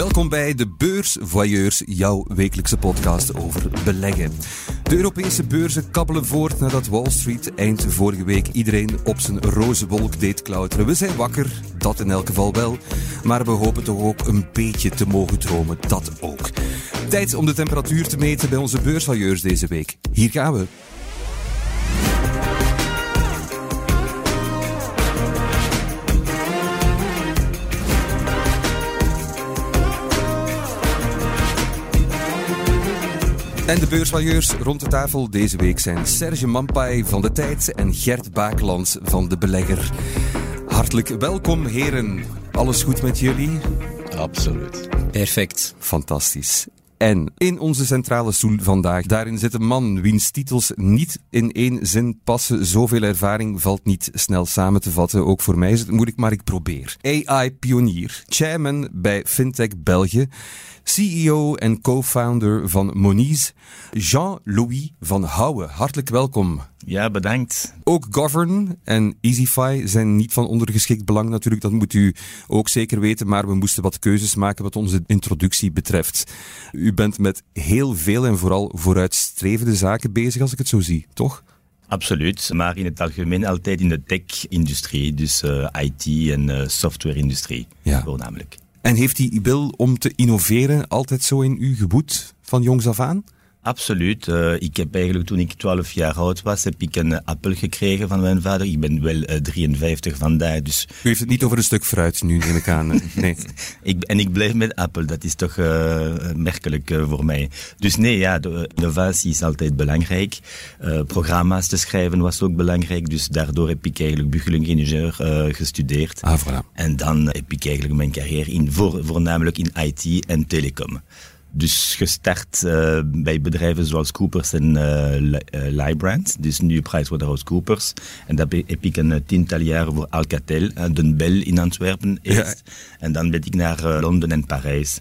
Welkom bij de Beurs Voyeurs, jouw wekelijkse podcast over beleggen. De Europese beurzen kabbelen voort nadat Wall Street eind vorige week iedereen op zijn roze wolk deed klauteren. We zijn wakker, dat in elk geval wel, maar we hopen toch ook een beetje te mogen dromen, dat ook. Tijd om de temperatuur te meten bij onze beursvailleurs deze week. Hier gaan we. En de beursvailleurs rond de tafel deze week zijn Serge Mampai van de Tijd en Gert Bakelands van de Belegger. Hartelijk welkom, heren. Alles goed met jullie? Absoluut. Perfect. Fantastisch. En in onze centrale stoel vandaag, daarin zit een man wiens titels niet in één zin passen. Zoveel ervaring valt niet snel samen te vatten. Ook voor mij is het moeilijk, maar ik probeer. AI-pionier, chairman bij Fintech België, CEO en co-founder van Moniz, Jean-Louis van Houwen. Hartelijk welkom. Ja, bedankt. Ook Govern en Easyfy zijn niet van ondergeschikt belang natuurlijk, dat moet u ook zeker weten, maar we moesten wat keuzes maken wat onze introductie betreft. U bent met heel veel en vooral vooruitstrevende zaken bezig als ik het zo zie, toch? Absoluut, maar in het algemeen altijd in de tech-industrie, dus uh, IT- en uh, software-industrie Ja. voornamelijk. En heeft die wil om te innoveren altijd zo in u geboet van jongs af aan? Absoluut. Uh, ik heb eigenlijk toen ik 12 jaar oud was, heb ik een appel gekregen van mijn vader. Ik ben wel uh, 53 vandaag, dus... U heeft het niet over een stuk fruit nu, neem ik aan. Nee. ik, en ik blijf met appel, dat is toch uh, merkelijk voor mij. Dus nee, ja, de innovatie is altijd belangrijk. Programma's te schrijven was ook belangrijk, dus daardoor heb ik eigenlijk bucheling-ingenieur gestudeerd. Ah, voilà. En dan heb ik eigenlijk mijn carrière in, voor, voornamelijk in IT en telecom. Dus gestart uh, bij bedrijven zoals Coopers en uh, Lybrand, dus nu PricewaterhouseCoopers. En dat heb ik een tiental jaren voor Alcatel, Den Bell in Antwerpen eerst. Ja. En dan ben ik naar uh, Londen en Parijs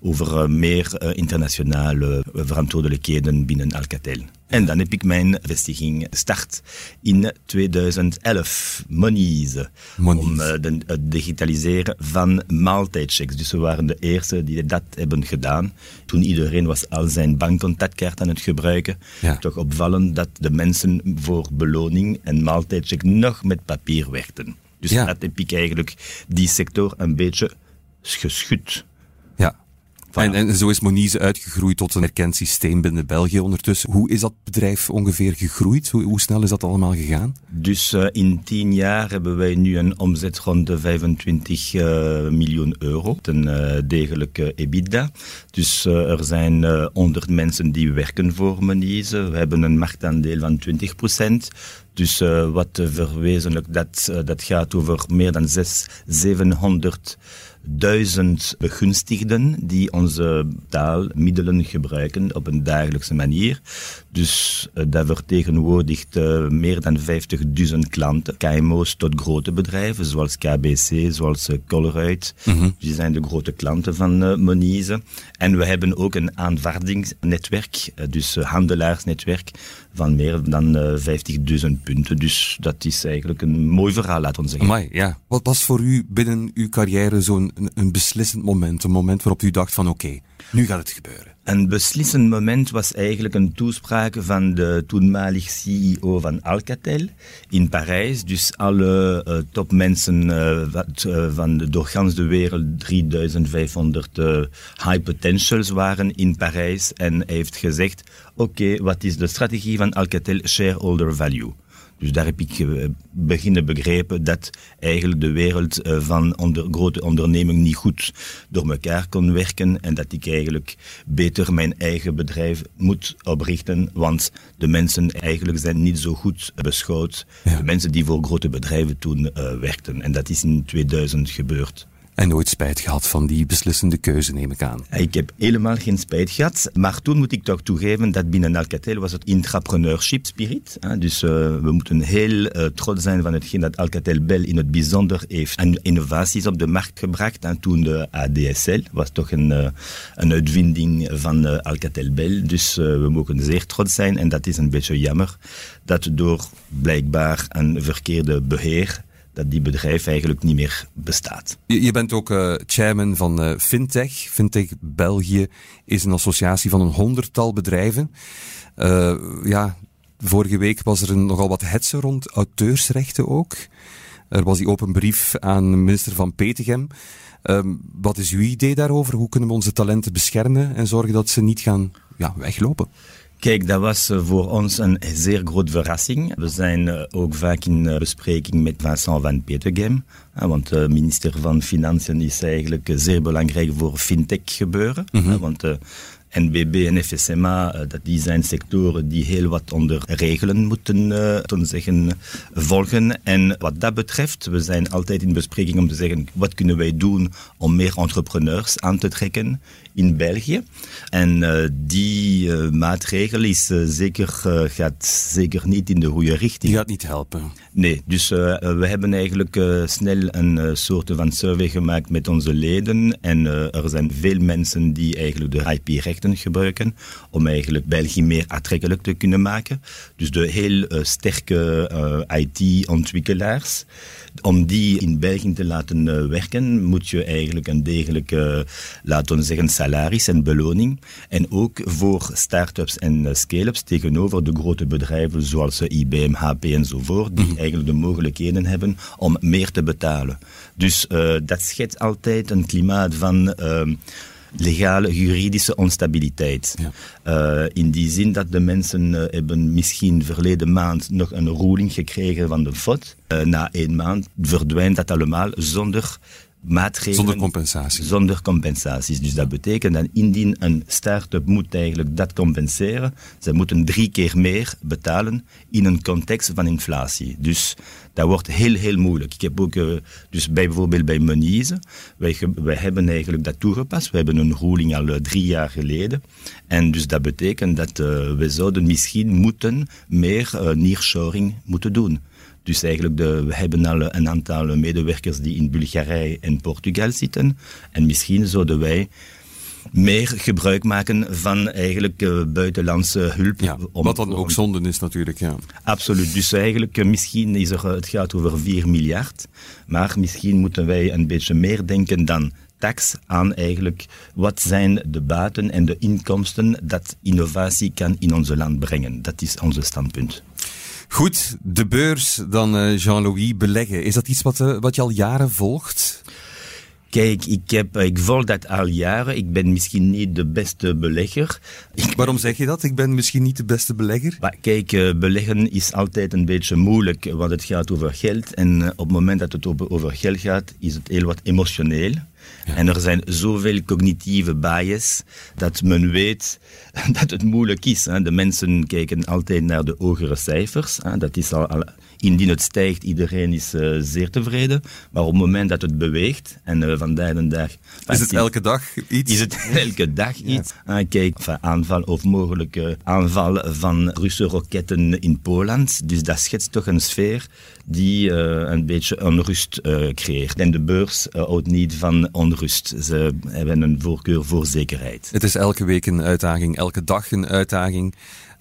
over meer internationale verantwoordelijkheden binnen Alcatel. En dan heb ik mijn vestiging gestart in 2011, Monies, Monies. om uh, de, het digitaliseren van maaltijdchecks. Dus we waren de eerste die dat hebben gedaan. Toen iedereen was al zijn bankcontactkaart aan het gebruiken. Ja. Toch opvallend dat de mensen voor beloning en maaltijdcheck nog met papier werkten. Dus Ja. dat heb ik eigenlijk die sector een beetje geschud. En, en zo is Monize uitgegroeid tot een erkend systeem binnen België ondertussen. Hoe is dat bedrijf ongeveer gegroeid? Hoe, hoe snel is dat allemaal gegaan? Dus uh, in tien jaar hebben wij nu een omzet rond de 25 uh, miljoen euro. Een uh, degelijke EBITDA. Dus er zijn 100 mensen die werken voor Monize. We hebben een marktaandeel van 20 procent. Dus wat verwezenlijk, dat, dat gaat over meer dan 6, 700 duizend begunstigden die onze taalmiddelen gebruiken op een dagelijkse manier. Dus uh, dat vertegenwoordigt uh, meer dan 50.000 klanten. KMO's tot grote bedrijven, zoals KBC, zoals uh, Colruyt. Mhm. Mm -hmm. Die zijn de grote klanten van uh, Monize. En we hebben ook een aanvaardingsnetwerk, dus handelaarsnetwerk, van meer dan 50.000 punten. Dus dat is eigenlijk een mooi verhaal, laat ons zeggen. Amai, ja. Wat was voor u binnen uw carrière zo'n een, beslissend moment? Een moment waarop u dacht van oké, nu gaat het gebeuren. Een beslissend moment was eigenlijk een toespraak van de toenmalig CEO van Alcatel in Parijs. Dus alle uh, topmensen uh, wat, uh, van de, door gans de wereld, 3500 high potentials waren in Parijs. En heeft gezegd, oké, wat is de strategie van Alcatel shareholder value? Dus daar heb ik uh, beginnen begrepen dat eigenlijk de wereld uh, van onder, grote ondernemingen niet goed door elkaar kon werken en dat ik eigenlijk beter mijn eigen bedrijf moet oprichten, want de mensen eigenlijk zijn niet zo goed beschouwd, Ja. de mensen die voor grote bedrijven toen uh, werkten. En dat is in 2000 gebeurd. En nooit spijt gehad van die beslissende keuze, neem ik aan. Ik heb helemaal geen spijt gehad. Maar toen moet ik toch toegeven dat binnen Alcatel was het intrapreneurship spirit. Dus uh, we moeten heel uh, trots zijn van hetgeen dat Alcatel Bell in het bijzonder heeft en innovaties op de markt gebracht. En toen de ADSL was toch een, uh, een uitvinding van Alcatel Bell. Dus we mogen zeer trots zijn. En dat is een beetje jammer dat door blijkbaar een verkeerde beheer dat die bedrijf eigenlijk niet meer bestaat. Je, bent ook uh, chairman van uh, Fintech. Fintech België is een associatie van een honderdtal bedrijven. Uh, ja, vorige week was er nogal wat hetze rond auteursrechten ook. Er was die open brief aan minister van Petegem. Um, wat is uw idee daarover? Hoe kunnen we onze talenten beschermen en zorgen dat ze niet gaan ja, weglopen? Kijk, dat was eh, voor ons een zeer grote verrassing. We zijn eh, ook vaak in eh, bespreking met Vincent van Petegem. Want de minister van Financiën is eigenlijk zeer belangrijk voor fintech gebeuren. Mm -hmm. Want NBB en FSMA, eh, dat die zijn sectoren die heel wat onder regelen moeten uh, zeggen, volgen. En wat dat betreft, we zijn altijd in bespreking om te zeggen, wat kunnen wij doen om meer entrepreneurs aan te trekken in België. En uh, die uh, maatregel is, zeker, gaat zeker niet in de goede richting. Die gaat niet helpen. Nee, dus we hebben eigenlijk snel een soort van survey gemaakt met onze leden. En er zijn veel mensen die eigenlijk de Gebruiken om eigenlijk België meer aantrekkelijk te kunnen maken. Dus de heel sterke IT-ontwikkelaars om die in België te laten uh, werken, moet je eigenlijk een degelijke, laten we zeggen, salaris en beloning. En ook voor start-ups en scale-ups tegenover de grote bedrijven zoals IBM, HP enzovoort, die -hmm. eigenlijk de mogelijkheden hebben om meer te betalen. Dus uh, dat schetst altijd een klimaat van legale juridische onstabiliteit. Ja. Uh, in die zin dat de mensen uh, hebben misschien verleden maand nog een ruling gekregen van de FOD. Uh, na één maand verdwijnt dat allemaal zonder maatregelen. Zonder compensatie. Zonder compensaties. Dus dat betekent dat indien een start-up moet eigenlijk dat compenseren, ze moeten drie keer meer betalen in een context van inflatie. Dus dat wordt heel, heel moeilijk. Ik heb ook, uh, dus bij, bijvoorbeeld bij Monize, wij, wij hebben eigenlijk dat toegepast. We hebben een ruling al uh, drie jaar geleden. En dus dat betekent dat uh, we zouden misschien moeten meer nearshoring moeten doen. Dus eigenlijk, de, we hebben al een aantal medewerkers die in Bulgarije en Portugal zitten. En misschien zouden wij meer gebruik maken van eigenlijk uh, buitenlandse hulp. Ja, om, wat dan ook zonden is natuurlijk, ja. Absoluut. Dus eigenlijk, uh, misschien is er, het gaat over 4 miljard, maar misschien moeten wij een beetje meer denken dan tax aan eigenlijk wat zijn de baten en de inkomsten dat innovatie kan in ons land brengen. Dat is ons standpunt. Goed, de beurs dan uh, Jean-Louis beleggen. Is dat iets wat, uh, wat je al jaren volgt? Kijk, ik, heb, ik volg dat al jaren. Ik ben misschien niet de beste belegger. Waarom zeg je dat? Ik ben misschien niet de beste belegger? Maar kijk, beleggen is altijd een beetje moeilijk, want het gaat over geld. En op het moment dat het over geld gaat, is het heel wat emotioneel. En er zijn zoveel cognitieve bias dat men weet dat het moeilijk is. Hè. De mensen kijken altijd naar de hogere cijfers. Hè. Dat is al, indien het stijgt, iedereen is uh, zeer tevreden. Maar op het moment dat het beweegt, en uh, vandaag de dag... Is het elke dag iets? Is het elke dag iets. Ja. Uh, kijk, van aanval of mogelijke aanval van Russische roketten in Poland. Dus dat schetst toch een sfeer die een beetje onrust creëert. En de beurs houdt niet van onrust. Ze hebben een voorkeur voor zekerheid. Het is elke week een uitdaging, elke dag een uitdaging.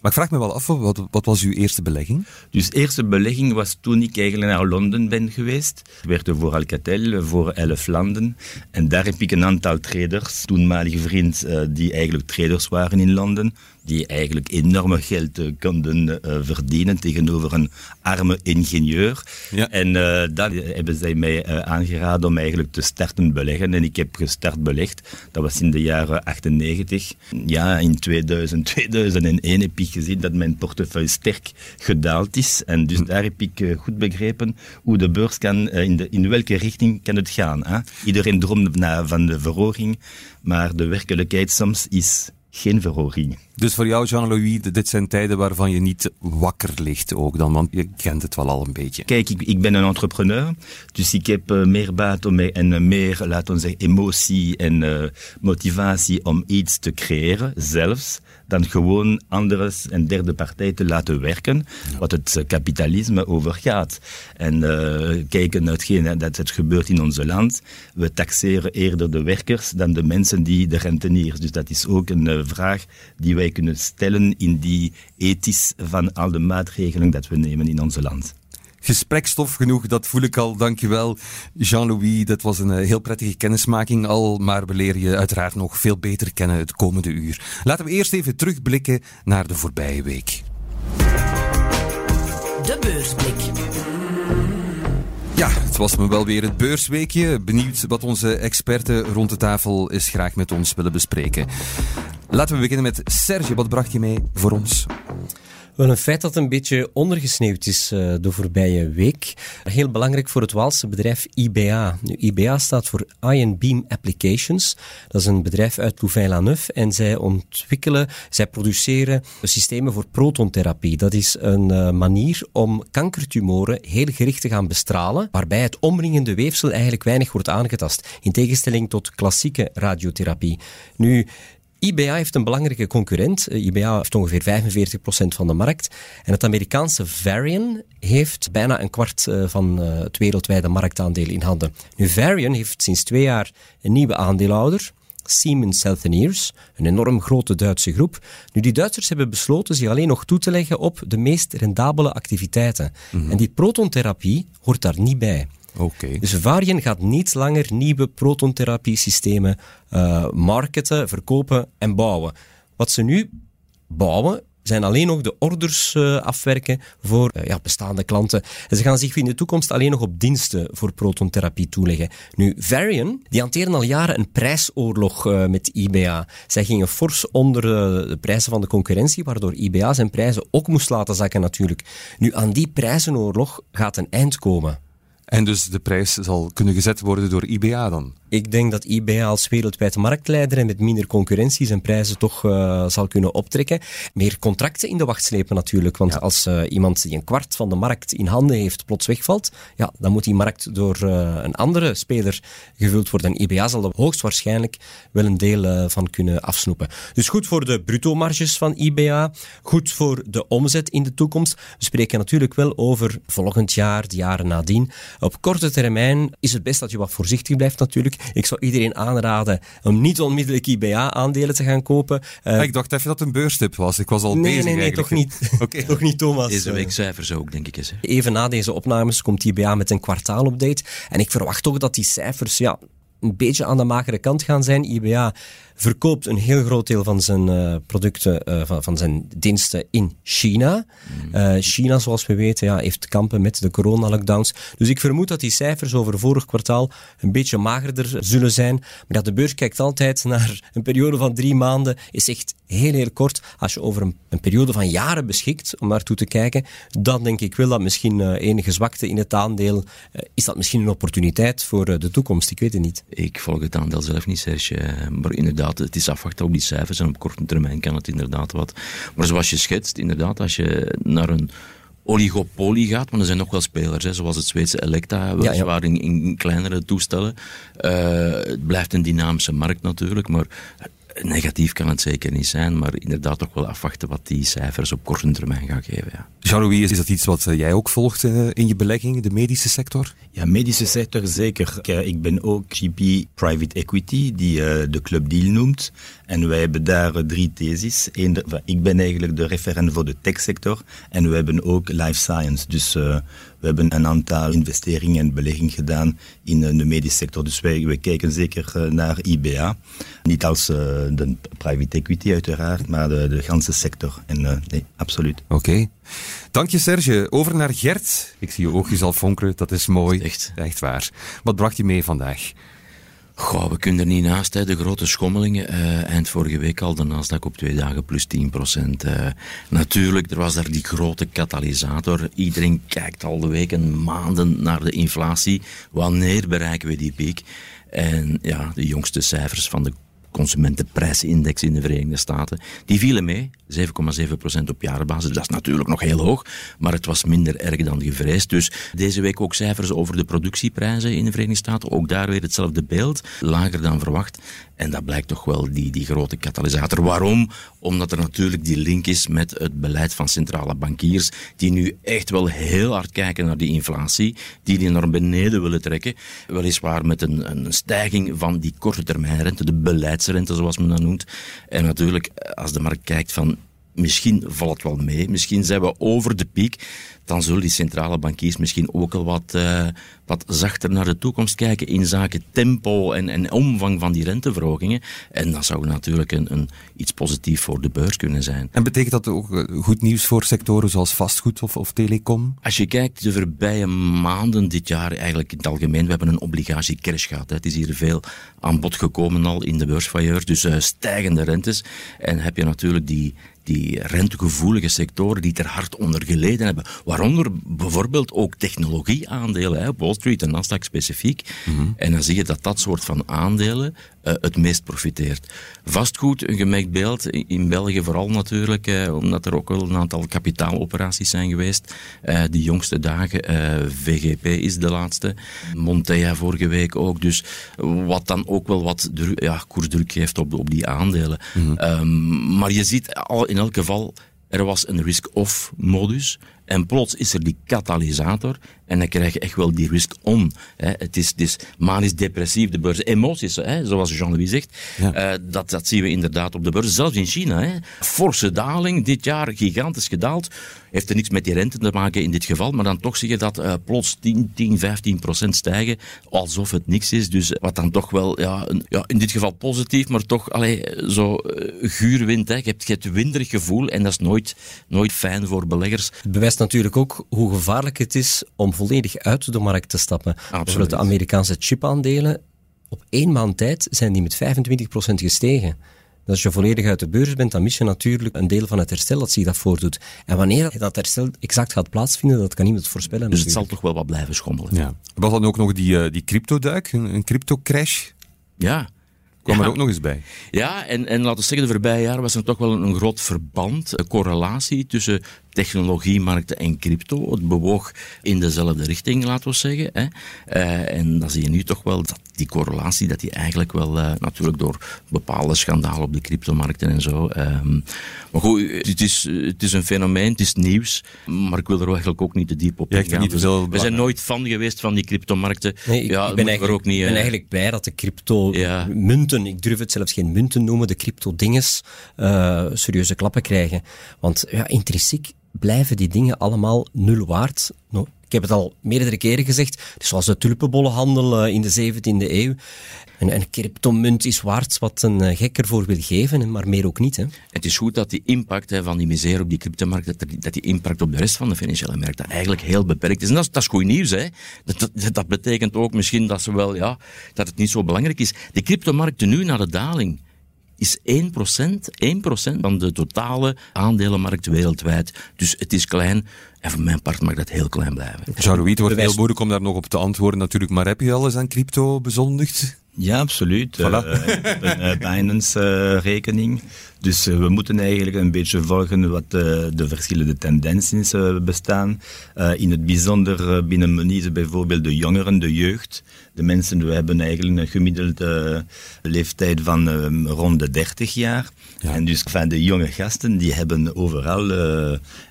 Maar ik vraag me wel af, wat, wat was uw eerste belegging? Dus eerste belegging was toen ik eigenlijk naar Londen ben geweest. Ik werkte voor Alcatel, voor elf landen. En daar heb ik een aantal traders, toenmalige vriend, uh, die eigenlijk traders waren in Londen, die eigenlijk enorme geld uh, konden uh, verdienen tegenover een arme ingenieur. Ja. En uh, dat hebben zij mij aangeraden om eigenlijk te starten beleggen. En ik heb gestart belegd. Dat was in de jaren 98. Ja, in 2000, 2001 heb ik gezien dat mijn portefeuille sterk gedaald is. En dus hm. daar heb ik goed begrepen hoe de beurs kan, in, de, in welke richting kan het gaan. Hè? Iedereen droomt van de verhoging, maar de werkelijkheid soms is geen verhoging. Dus voor jou, Jean-Louis, dit zijn tijden waarvan je niet wakker ligt ook dan, want je kent het wel al een beetje. Kijk, ik, ik ben een entrepreneur, dus ik heb uh, meer baat om en uh, meer, laten we zeggen, emotie en uh, motivatie om iets te creëren, zelfs, dan gewoon andere en derde partij te laten werken, ja. wat het kapitalisme overgaat. En kijken naar hetgeen dat het gebeurt in ons land, we taxeren eerder de werkers dan de mensen die de renteniers. Dus dat is ook een vraag die wij kunnen stellen in die ethisch van al de maatregelen dat we nemen in ons land. Gesprekstof genoeg, dat voel ik al. Dankjewel, Jean-Louis. Dat was een heel prettige kennismaking al, maar we leren je uiteraard nog veel beter kennen het komende uur. Laten we eerst even terugblikken naar de voorbije week. De beursblik. Ja, het was me wel weer het beursweekje. Benieuwd wat onze experten rond de tafel is graag met ons willen bespreken. Laten we beginnen met Serge. Wat bracht je mee voor ons? Wel een feit dat een beetje ondergesneeuwd is uh, de voorbije week. Heel belangrijk voor het Waalse bedrijf IBA. Nu, IBA staat voor Ion Beam Applications. Dat is een bedrijf uit Louvain-la-Neuve en zij ontwikkelen, zij produceren systemen voor protontherapie. Dat is een uh, manier om kankertumoren heel gericht te gaan bestralen, waarbij het omringende weefsel eigenlijk weinig wordt aangetast, in tegenstelling tot klassieke radiotherapie. Nu, IBA heeft een belangrijke concurrent. Eh, IBA heeft ongeveer 45% van de markt. En het Amerikaanse Varian heeft bijna een kwart eh, van eh, het wereldwijde marktaandeel in handen. Nu, Varian heeft sinds twee jaar een nieuwe aandeelhouder. Siemens Healthineers, een enorm grote Duitse groep. Nu, die Duitsers hebben besloten zich alleen nog toe te leggen op de meest rendabele activiteiten. Mhm. En die protontherapie hoort daar niet bij. Dus Varian gaat niet langer nieuwe protontherapie-systemen uh, marketen, verkopen en bouwen. Wat ze nu bouwen, zijn alleen nog de orders uh, afwerken voor uh, ja, bestaande klanten. En ze gaan zich in de toekomst alleen nog op diensten voor protontherapie toeleggen. Nu, Varian, die hanteren al jaren een prijsoorlog met IBA. Zij gingen fors onder de prijzen van de concurrentie, waardoor IBA zijn prijzen ook moest laten zakken natuurlijk. Nu, aan die prijzenoorlog gaat een eind komen. En dus de prijs zal kunnen gezet worden door IBA dan? Ik denk dat eBay als wereldwijd marktleider en met minder concurrentie zijn prijzen toch uh, zal kunnen optrekken. Meer contracten in de wacht slepen natuurlijk. Want als uh, iemand die een kwart van de markt in handen heeft plots wegvalt, ja, dan moet die markt door uh, een andere speler gevuld worden. En IBA zal er hoogstwaarschijnlijk wel een deel van kunnen afsnoepen. Dus goed voor de bruto-marges van IBA, goed voor de omzet in de toekomst. We spreken natuurlijk wel over volgend jaar, de jaren nadien. Op korte termijn is het best dat je wat voorzichtig blijft natuurlijk. Ik zou iedereen aanraden om niet onmiddellijk IBA-aandelen te gaan kopen. Uh, ik dacht even dat het een beurstip was. Ik was al nee, bezig Nee, nee, toch niet. okay. toch niet, Thomas. Deze week cijfers ook, denk ik eens. Even na deze opnames komt IBA met een kwartaalupdate. En ik verwacht toch dat die cijfers ja, een beetje aan de magere kant gaan zijn. IBA verkoopt een heel groot deel van zijn uh, producten, uh, van, van, zijn diensten in China. Uh, China, zoals we weten, ja, heeft kampen met de coronalockdowns. Dus ik vermoed dat die cijfers over vorig kwartaal een beetje magerder zullen zijn. Maar dat de beurs kijkt altijd naar een periode van drie maanden, is echt heel, heel kort. Als je over een, een periode van jaren beschikt om naartoe te kijken, dan denk ik wel dat misschien enige zwakte in het aandeel, is dat misschien een opportuniteit voor de toekomst. Ik weet het niet. Ik volg het aandeel zelf niet, Serge. Maar inderdaad, het is afwachten op die cijfers en op korte termijn kan het inderdaad wat. Maar zoals je schetst, inderdaad, als je naar een oligopolie gaat, maar er zijn nog wel spelers, hè, zoals het Zweedse Electa, weliswaar ja, ja. in, in, kleinere toestellen. Uh, het blijft een dynamische markt natuurlijk, maar negatief kan het zeker niet zijn, maar inderdaad toch wel afwachten wat die cijfers op korte termijn gaan geven. Ja. Jean-Louis, is dat iets wat eh, jij ook volgt uh, in je belegging, de medische sector? Ja, medische sector zeker. Ik ben ook GP Private Equity, die de Club Deal noemt. En wij hebben daar drie theses. Eén, ik ben eigenlijk de referent voor de techsector en we hebben ook life science. Dus uh, we hebben een aantal investeringen en beleggingen gedaan in de medische sector. Dus wij, wij kijken zeker naar IBA. Niet als uh, de private equity uiteraard, maar de, de ganse sector. En uh, nee, absoluut. Oké. Okay. Dank je Serge. Over naar Gert. Ik zie je oogjes al fonkelen, dat is mooi. Echt. Echt waar. Wat bracht je mee vandaag? Goh, we kunnen er niet naast, hè. de grote schommelingen. Uh, eind vorige week al de Nasdaq op twee dagen plus 10 procent. Uh, natuurlijk, er was daar die grote katalysator. Iedereen kijkt al de weken, maanden naar de inflatie. Wanneer bereiken we die piek? En ja, de jongste cijfers van de consumentenprijsindex in de Verenigde Staten. Die vielen mee, 7,7% op jaarbasis. Dat is natuurlijk nog heel hoog, maar het was minder erg dan gevreesd. Dus deze week ook cijfers over de productieprijzen in de Verenigde Staten. Ook daar weer hetzelfde beeld, lager dan verwacht. En dat blijkt toch wel die, die grote katalysator. Waarom? Omdat er natuurlijk die link is met het beleid van centrale bankiers, die nu echt wel heel hard kijken naar die inflatie, die die naar beneden willen trekken. Weliswaar met een, een stijging van die korte termijnrente, de beleidsrente zoals men dat noemt. En natuurlijk, als de markt kijkt van misschien valt het wel mee, misschien zijn we over de piek, dan zullen die centrale bankiers misschien ook al wat, uh, wat zachter naar de toekomst kijken in zaken tempo en, en omvang van die renteverhogingen. En dat zou natuurlijk een, een, iets positiefs voor de beurs kunnen zijn. En betekent dat ook eh, goed nieuws voor sectoren zoals vastgoed of, of telecom? Als je kijkt de voorbije maanden dit jaar, eigenlijk in het algemeen, we hebben een obligatie-crash gehad. Hè. Het is hier veel aan bod gekomen al in de beursfailleur, dus uh, stijgende rentes. En heb je natuurlijk die die rentegevoelige sectoren die er hard onder geleden hebben. Waaronder bijvoorbeeld ook technologieaandelen, hè, Wall Street en Nasdaq specifiek. Mhm. En dan zie je dat dat soort van aandelen het meest profiteert. Vastgoed, een gemengd beeld, in België vooral natuurlijk, uh, omdat er ook wel een aantal kapitaaloperaties zijn geweest. Uh, die jongste dagen, VGP is de laatste, Montea vorige week ook. Dus wat dan ook wel wat ja, koersdruk geeft op, op die aandelen. Mm um, maar je ziet al in elk geval, er was een risk-off modus. En plots is er die katalysator en dan krijg je echt wel die risk-on. Het is, het is manisch depressief, de beurs. Emoties, hè, zoals Jean-Louis zegt, uh, dat, dat zien we inderdaad op de beurs. Zelfs in China. Hè. Forse daling, dit jaar gigantisch gedaald. Heeft er niks met die rente te maken in dit geval, maar dan toch zie je dat uh, plots 10, 10, 15 procent stijgen, alsof het niks is. Dus wat dan toch wel, ja, een, ja in dit geval positief, maar toch allee, zo uh, guurwind. Hè. Je, hebt, je hebt winderig gevoel en dat is nooit, nooit fijn voor beleggers. Het bewijst natuurlijk ook hoe gevaarlijk het is om volledig uit de markt te stappen. Absoluut. De Amerikaanse chipaandelen, op één maand tijd zijn die met 25% gestegen. als je volledig uit de beurs bent, dan mis je natuurlijk een deel van het herstel dat zich dat voordoet. En wanneer dat herstel exact gaat plaatsvinden, dat kan niemand voorspellen. Dus het zal toch wel wat blijven schommelen. Ja. Was dan ook nog die, uh, die crypto-duik, een, crypto-crash? Ja, kwam er ook nog eens bij. Ja, en, en laten we zeggen, de voorbije jaren was er toch wel een, een groot verband, een correlatie tussen technologiemarkten en crypto. Het bewoog in dezelfde richting, laten we zeggen. Hè. Uh, en dan zie je nu toch wel dat die correlatie, dat die eigenlijk wel uh, natuurlijk door bepaalde schandalen op de cryptomarkten en zo. Um, maar goed, het is, het is een fenomeen, het is nieuws, maar ik wil er eigenlijk ook niet te diep op ja, ingaan. Niet dus we zijn nooit fan geweest van die cryptomarkten. Nee, ik, ja, ik ben, eigenlijk, ook niet, uh, ben eigenlijk blij dat de crypto-munten, ja. ik durf het zelfs geen munten noemen, de crypto-dinges, serieuze klappen krijgen. Want ja, intrinsiek blijven die dingen allemaal nul waard. ik heb het al meerdere keren gezegd. Dus zoals de tulpenbollenhandel eh, in de 17e eeuw. Een, een cryptomunt is waard wat een eh, gek ervoor wil geven, maar meer ook niet. Hè. Het is goed dat die impact hè, van die misère op die cryptomarkt, dat, dat die impact op de rest van de financiële markt eigenlijk heel beperkt is. En dat, is, dat is goed nieuws. Hè. Dat, dat, dat, betekent ook misschien dat, ze wel, ja, dat het niet zo belangrijk is. De cryptomarkten nu naar de daling is 1%, 1% van de totale aandelenmarkt wereldwijd. Dus het is klein. En voor mijn part mag dat heel klein blijven. Jean-Louis, het wordt heel moeilijk om daar nog op te antwoorden natuurlijk. Maar heb je alles aan crypto bezondigd? Ja, absoluut. Voilà. Uh, een uh, Binance-rekening. dus we moeten eigenlijk een beetje volgen wat de verschillende tendenties bestaan. in het bijzonder binnen Monize bijvoorbeeld de jongeren, de jeugd. De mensen, we hebben eigenlijk een gemiddelde leeftijd van rond de 30 jaar. Ja. En dus van de jonge gasten, die hebben overal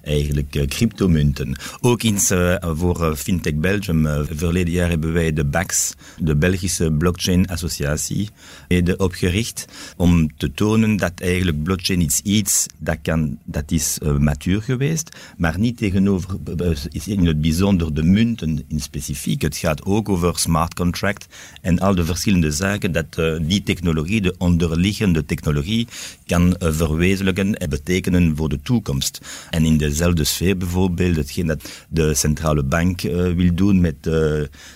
eigenlijk cryptomunten. Ook eens voor Fintech Belgium, verleden jaar hebben wij de BAX, de Belgische Blockchain Associatie opgericht om te tonen dat eigenlijk blockchain is iets dat, kan, dat is uh, matuur geweest, maar niet tegenover is in het bijzonder de munten in specifiek. Het gaat ook over smart en al de verschillende zaken dat uh, die technologie, de onderliggende technologie, kan uh, verwezenlijken en betekenen voor de toekomst. En in dezelfde sfeer bijvoorbeeld, hetgeen dat de centrale bank wil doen met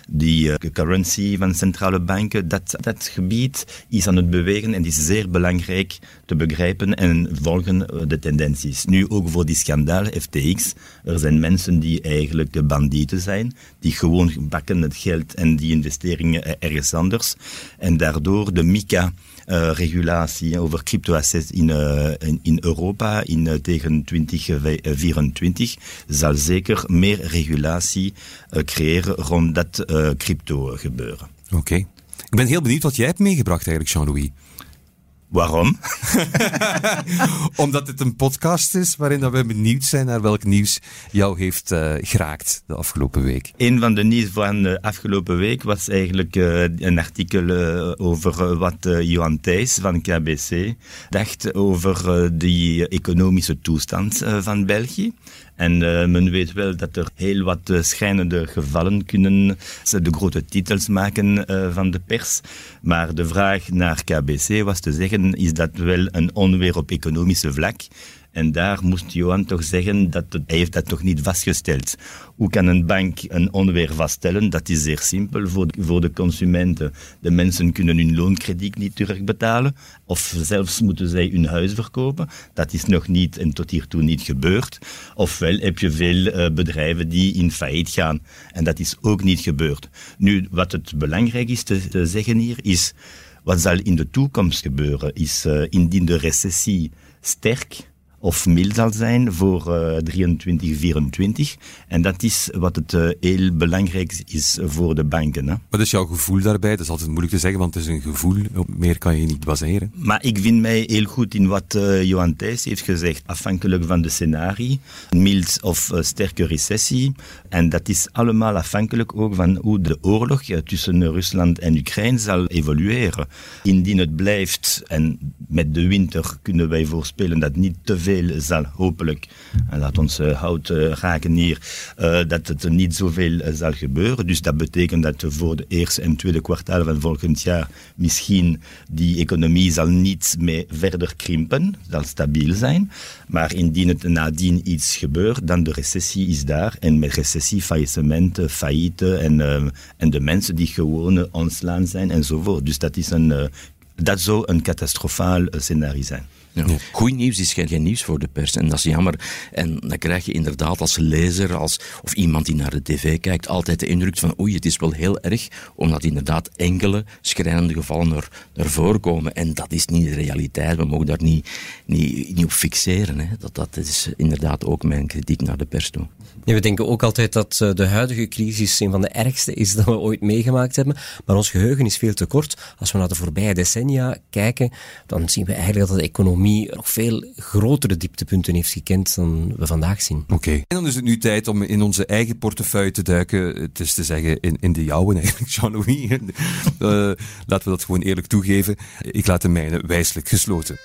die currency van centrale banken, dat dat gebied is aan het bewegen en is zeer belangrijk te begrijpen en volgen eh, de tendenties. Nu ook voor die schandaal FTX. Er zijn mensen die eigenlijk de bandieten zijn, die gewoon bakken het geld en die investeringen ergens anders. En daardoor de MICA uh, regulatie over cryptoassets in, uh, in, in, Europa in, tegen 2024 zal zeker meer regulatie creëren rond dat crypto gebeuren. Oké. Ik ben heel benieuwd wat jij hebt meegebracht eigenlijk, Jean-Louis. Waarom? Omdat het een podcast is waarin dat we benieuwd zijn naar welk nieuws jou heeft uh, geraakt de afgelopen week. Een van de nieuws van de afgelopen week was eigenlijk uh, een artikel uh, over wat Johan Thijs van KBC dacht over die economische toestand van België. En uh, men weet wel dat er heel wat uh, schijnende gevallen kunnen ze de grote titels maken uh, van de pers. Maar de vraag naar KBC was te zeggen, is dat wel een onweer op economische vlak? En daar moest Johan toch zeggen dat hij heeft dat toch niet vastgesteld. Hoe kan een bank een onweer vaststellen? Dat is zeer simpel voor de, voor de consumenten. De mensen kunnen hun loonkrediet niet terugbetalen of zelfs moeten zij hun huis verkopen. Dat is nog niet en tot hiertoe niet gebeurd. Ofwel heb je veel uh, bedrijven die in failliet gaan en dat is ook niet gebeurd. Nu, wat het belangrijk is te zeggen hier is wat zal in de toekomst gebeuren is uh, indien de recessie sterk of mild zal zijn voor uh, 23, 24. En dat is wat het uh, heel belangrijk is voor de banken. Hè. Wat is jouw gevoel daarbij? Dat is altijd moeilijk te zeggen, want het is een gevoel. Op meer kan je niet baseren. Maar ik vind mij heel goed in wat uh, Johan Thijs heeft gezegd. Afhankelijk van de scenario. Mild of sterke recessie. En dat is allemaal afhankelijk ook van hoe de oorlog tussen Rusland en Oekraïne zal evolueren. Indien het blijft, en met de winter kunnen wij voorspellen dat niet te veel zal hopelijk, en laat ons uh, hout uh, raken hier, uh, dat het niet zoveel zal gebeuren. Dus dat betekent dat voor de eerste en tweede kwartaal van volgend jaar misschien die economie zal niet meer verder krimpen, zal stabiel zijn. Maar indien het nadien iets gebeurt, dan de recessie is daar. En met recessie, faillissementen, faillieten en, en de mensen die gewoon ontslaan zijn enzovoort. Dus dat, is een, dat zou een catastrofaal scenario zijn. Ja. Goed nieuws is geen, geen, nieuws voor de pers en dat is jammer. En dan krijg je inderdaad als lezer als, of iemand die naar de tv kijkt altijd de indruk van oei, het is wel heel erg, omdat inderdaad enkele schrijnende gevallen er, ervoor komen. En dat is niet de realiteit. We mogen daar niet, niet, niet op fixeren. Hè. Dat, dat is inderdaad ook mijn kritiek naar de pers toe. Ja, we denken ook altijd dat de huidige crisis een van de ergste is dat we ooit meegemaakt hebben. Maar ons geheugen is veel te kort. Als we naar de voorbije decennia kijken, dan zien we eigenlijk dat de economie nog veel grotere dieptepunten heeft gekend dan we vandaag zien. Oké. En dan is het nu tijd om in onze eigen portefeuille te duiken. Het is te zeggen in, in de jouwe eigenlijk, Jean-Louis. uh, laten we dat gewoon eerlijk toegeven. Ik laat de mijne wijselijk gesloten.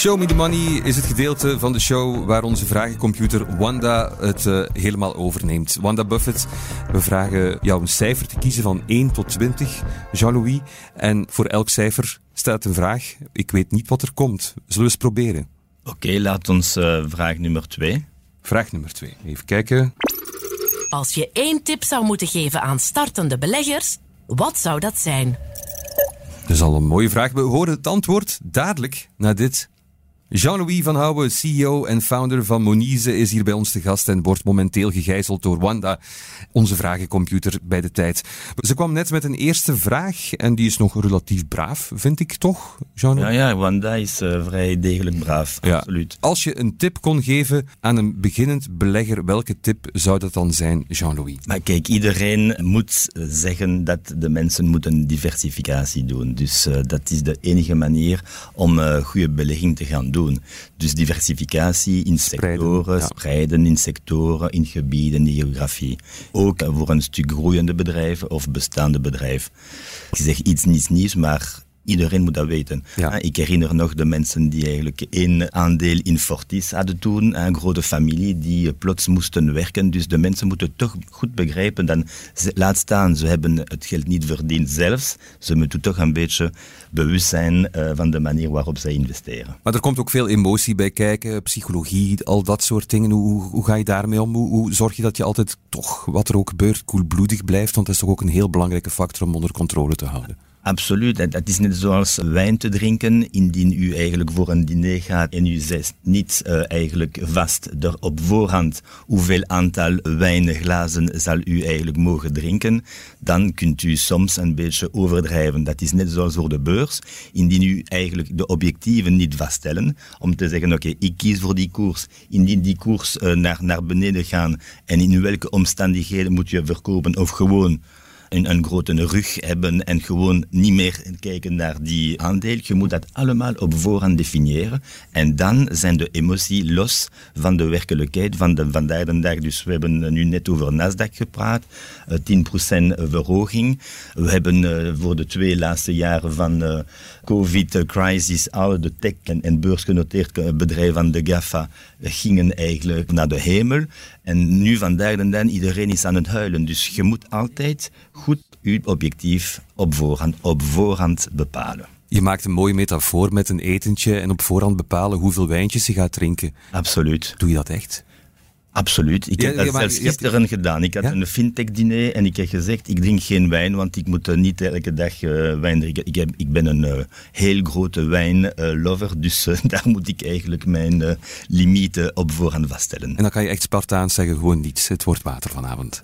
Show Me The Money is het gedeelte van de show waar onze vragencomputer Wanda het uh, helemaal overneemt. Wanda Buffett, we vragen jou een cijfer te kiezen van 1 tot 20, Jean-Louis. En voor elk cijfer staat een vraag. Ik weet niet wat er komt. Zullen we eens proberen? Oké, okay, laat ons uh, vraag nummer 2. Vraag nummer 2. Even kijken. Als je één tip zou moeten geven aan startende beleggers, wat zou dat zijn? Dat is al een mooie vraag. We horen het antwoord dadelijk na dit. Jean-Louis van Houwen, CEO en founder van Monize, is hier bij ons te gast en wordt momenteel gegijzeld door Wanda, onze vragencomputer bij de tijd. Ze kwam net met een eerste vraag en die is nog relatief braaf, vind ik toch, Jean-Louis? Ja, ja, Wanda is uh, vrij degelijk braaf, ja. absoluut. Als je een tip kon geven aan een beginnend belegger, welke tip zou dat dan zijn, Jean-Louis? Maar kijk, iedereen moet zeggen dat de mensen moeten diversificatie doen. Dus uh, dat is de enige manier om uh, goede belegging te gaan doen. Dus diversificatie in sectoren, spreiden, ja. spreiden in sectoren, in gebieden, in geografie. Ook voor een stuk groeiende bedrijven of bestaande bedrijven. Ik zeg iets niet nieuws, maar Iedereen moet dat weten. Ja. Ik herinner nog de mensen die eigenlijk één aandeel in Fortis hadden toen, een grote familie die plots moesten werken. Dus de mensen moeten toch goed begrijpen dat, laat staan, ze hebben het geld niet verdiend zelfs. Ze moeten toch een beetje bewust zijn uh, van de manier waarop zij investeren. Maar er komt ook veel emotie bij kijken, psychologie, al dat soort dingen. Hoe, hoe ga je daarmee om? Hoe, hoe, zorg je dat je altijd toch, wat er ook gebeurt, koelbloedig blijft? Want dat is toch ook een heel belangrijke factor om onder controle te houden. Absoluut. Dat is net zoals wijn te drinken. Indien u eigenlijk voor een diner gaat en u zet niet uh, eigenlijk vast er op voorhand hoeveel aantal wijnglazen zal u eigenlijk mogen drinken, dan kunt u soms een beetje overdrijven. Dat is net zoals voor de beurs. Indien u eigenlijk de objectieven niet vaststellen, om te zeggen, oké, ik kies voor die koers. Indien die koers uh, naar, naar beneden gaat en in welke omstandigheden moet je verkopen of gewoon een, een grote rug hebben en gewoon niet meer kijken naar die aandeel. Je moet dat allemaal op voorhand definiëren. En dan zijn de emotie los van de werkelijkheid van de vandaag de dag. Dus we hebben nu net over Nasdaq gepraat, 10% verhoging. We hebben voor de twee laatste jaren van COVID-crisis alle de tech- en, en beursgenoteerd bedrijven van de GAFA gingen eigenlijk naar de hemel. En nu vandaag de dag iedereen is aan het huilen. Dus je moet altijd goed je objectief op voorhand, op voorhand bepalen. Je maakt een mooie metafoor met een etentje en op voorhand bepalen hoeveel wijntjes je gaat drinken. Absoluut. Doe je dat echt? Absoluut. Ik heb Ja, dat zelfs hebt- gisteren gedaan. Ik had Ja? een fintech-diner en ik heb gezegd, ik drink geen wijn, want ik moet eh, niet elke dag eh, wijn drinken. Ik, heb, ik ben een eh, heel grote wijnlover, dus daar moet ik eigenlijk mijn limieten op voorhand vaststellen. En dan kan je echt Spartaans zeggen, gewoon niets. Het wordt water vanavond.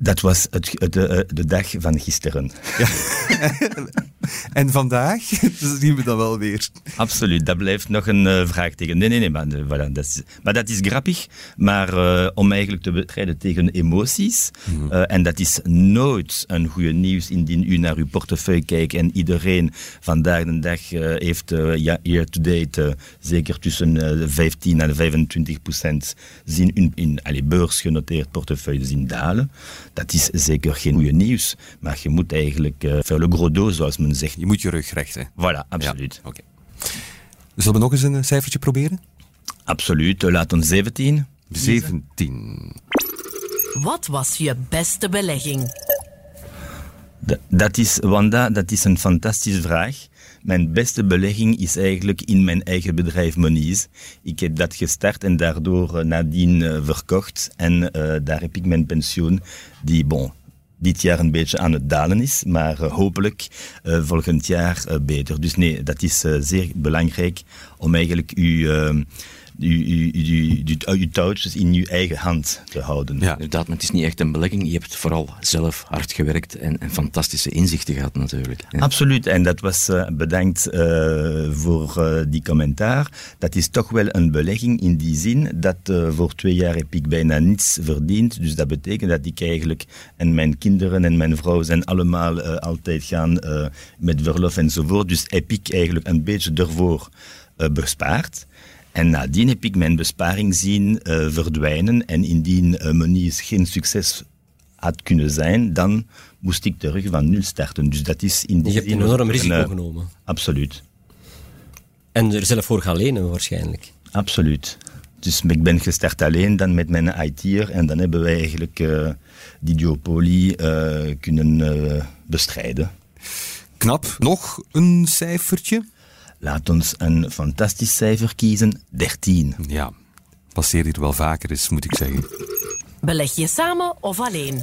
Dat was het, de, de dag van gisteren. En vandaag dat zien we dan wel weer. Absoluut, dat blijft nog een uh, vraagteken. Nee, nee, nee, maar, uh, voilà, dat, is, maar dat is grappig. Maar uh, om eigenlijk te bestrijden tegen emoties, mm -hmm. en dat is nooit een goede nieuws indien u naar uw portefeuille kijkt en iedereen vandaag de dag heeft ja, year to date zeker tussen 15 en 25 procent zien in, in allee, beursgenoteerd portefeuille zien dalen. Dat is zeker geen goede nieuws, maar je moet eigenlijk uh, faire le gros dos, zoals men zegt. Je moet je rug rechten. Voilà, absoluut. Ja, okay. Zullen we nog eens een cijfertje proberen? Absoluut, laat ons 17. 17. Wat was je beste belegging? D dat is, Wanda, dat is een fantastische vraag. Mijn beste belegging is eigenlijk in mijn eigen bedrijf Moniz. Ik heb dat gestart en daardoor nadien uh, verkocht. En uh, daar heb ik mijn pensioen, die bon, dit jaar een beetje aan het dalen is, maar uh, hopelijk uh, volgend jaar uh, beter. Dus nee, dat is zeer belangrijk om eigenlijk uw, uw, uw, uw, uw touwtjes in uw eigen hand te houden. Ja, inderdaad, maar het is niet echt een belegging. Je hebt vooral zelf hard gewerkt en, en fantastische inzichten gehad natuurlijk. Ja. Absoluut, en dat was bedankt voor die commentaar. Dat is toch wel een belegging in die zin dat voor twee jaar heb ik bijna niets verdiend. Dus dat betekent dat ik eigenlijk en mijn kinderen en mijn vrouw zijn allemaal uh, altijd gaan uh, met verlof enzovoort. Dus heb ik eigenlijk een beetje ervoor uh, bespaard. En nadien heb ik mijn besparing zien verdwijnen. En indien uh, Monies geen succes had kunnen zijn, dan moest ik terug van nul starten. Dus dat is in die Je hebt een enorm risico genomen. Absoluut. En er zelf voor gaan lenen waarschijnlijk. Absoluut. Dus ik ben gestart alleen dan met mijn IT'er en dan hebben wij eigenlijk uh, die duopolie uh, kunnen uh, bestrijden. Knap. Nog een cijfertje? Laat ons een fantastisch cijfer kiezen, 13. Ja, passeert hier wel vaker eens, moet ik zeggen. Beleg je samen of alleen?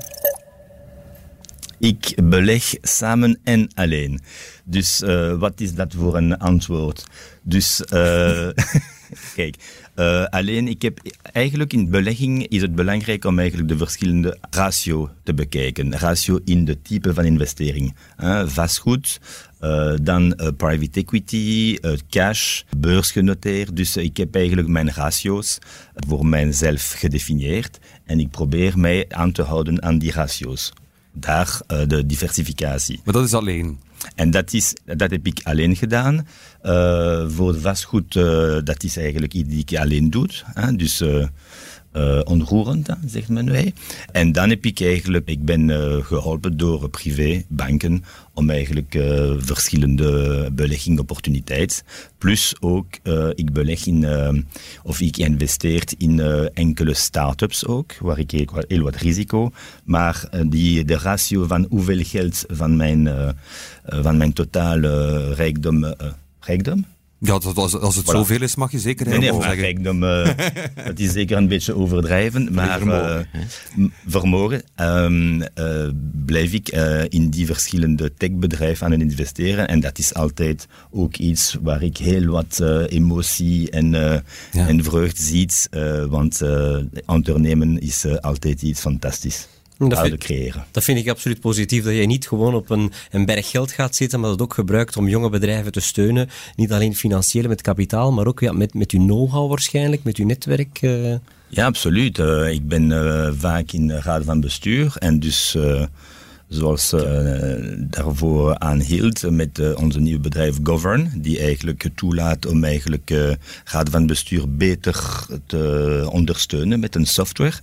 Ik beleg samen en alleen. Dus uh, wat is dat voor een antwoord? Dus uh, kijk, uh, alleen ik heb eigenlijk in belegging is het belangrijk om eigenlijk de verschillende ratio te bekijken. Ratio in de type van investering. Uh, vastgoed, uh, dan uh, private equity, uh, cash, beursgenoteerd. Dus ik heb eigenlijk mijn ratio's voor mijzelf gedefinieerd en ik probeer mij aan te houden aan die ratio's. Daar de diversificatie. Maar dat is alleen. En dat, is, dat heb ik alleen gedaan. Voor vastgoed, dat is eigenlijk iets die ik alleen doe. Hè? Dus uh, onroerend, zegt men wij. En dan heb ik eigenlijk, ik ben geholpen door privébanken om eigenlijk verschillende beleggingopportuniteiten. Plus ook, ik beleg in, of ik investeer in enkele start-ups ook, waar ik heel, wat risico. Maar die, de ratio van hoeveel geld van mijn van mijn totale rijkdom. Uh, rijkdom? Ja, dat, als, als het voilà. zoveel is, mag je zeker nee, nee, maar uh, dat is zeker een beetje overdrijven. Maar vermogen, uh, vermogen um, blijf ik in die verschillende techbedrijven aan het investeren. En dat is altijd ook iets waar ik heel wat emotie en, ja. en vreugde zie. want ondernemen is altijd iets fantastisch. Dat vind, creëren. dat vind ik absoluut positief, dat je niet gewoon op een, een berg geld gaat zitten, maar dat ook gebruikt om jonge bedrijven te steunen. Niet alleen financieel met kapitaal, maar ook ja, met, met uw know-how waarschijnlijk, met uw netwerk. Uh. Ja, absoluut. Uh, ik ben uh, vaak in de raad van bestuur en dus zoals uh, daarvoor aanhield met uh, onze nieuwe bedrijf Govern, die eigenlijk toelaat om eigenlijk uh, raad van bestuur beter te ondersteunen met een software.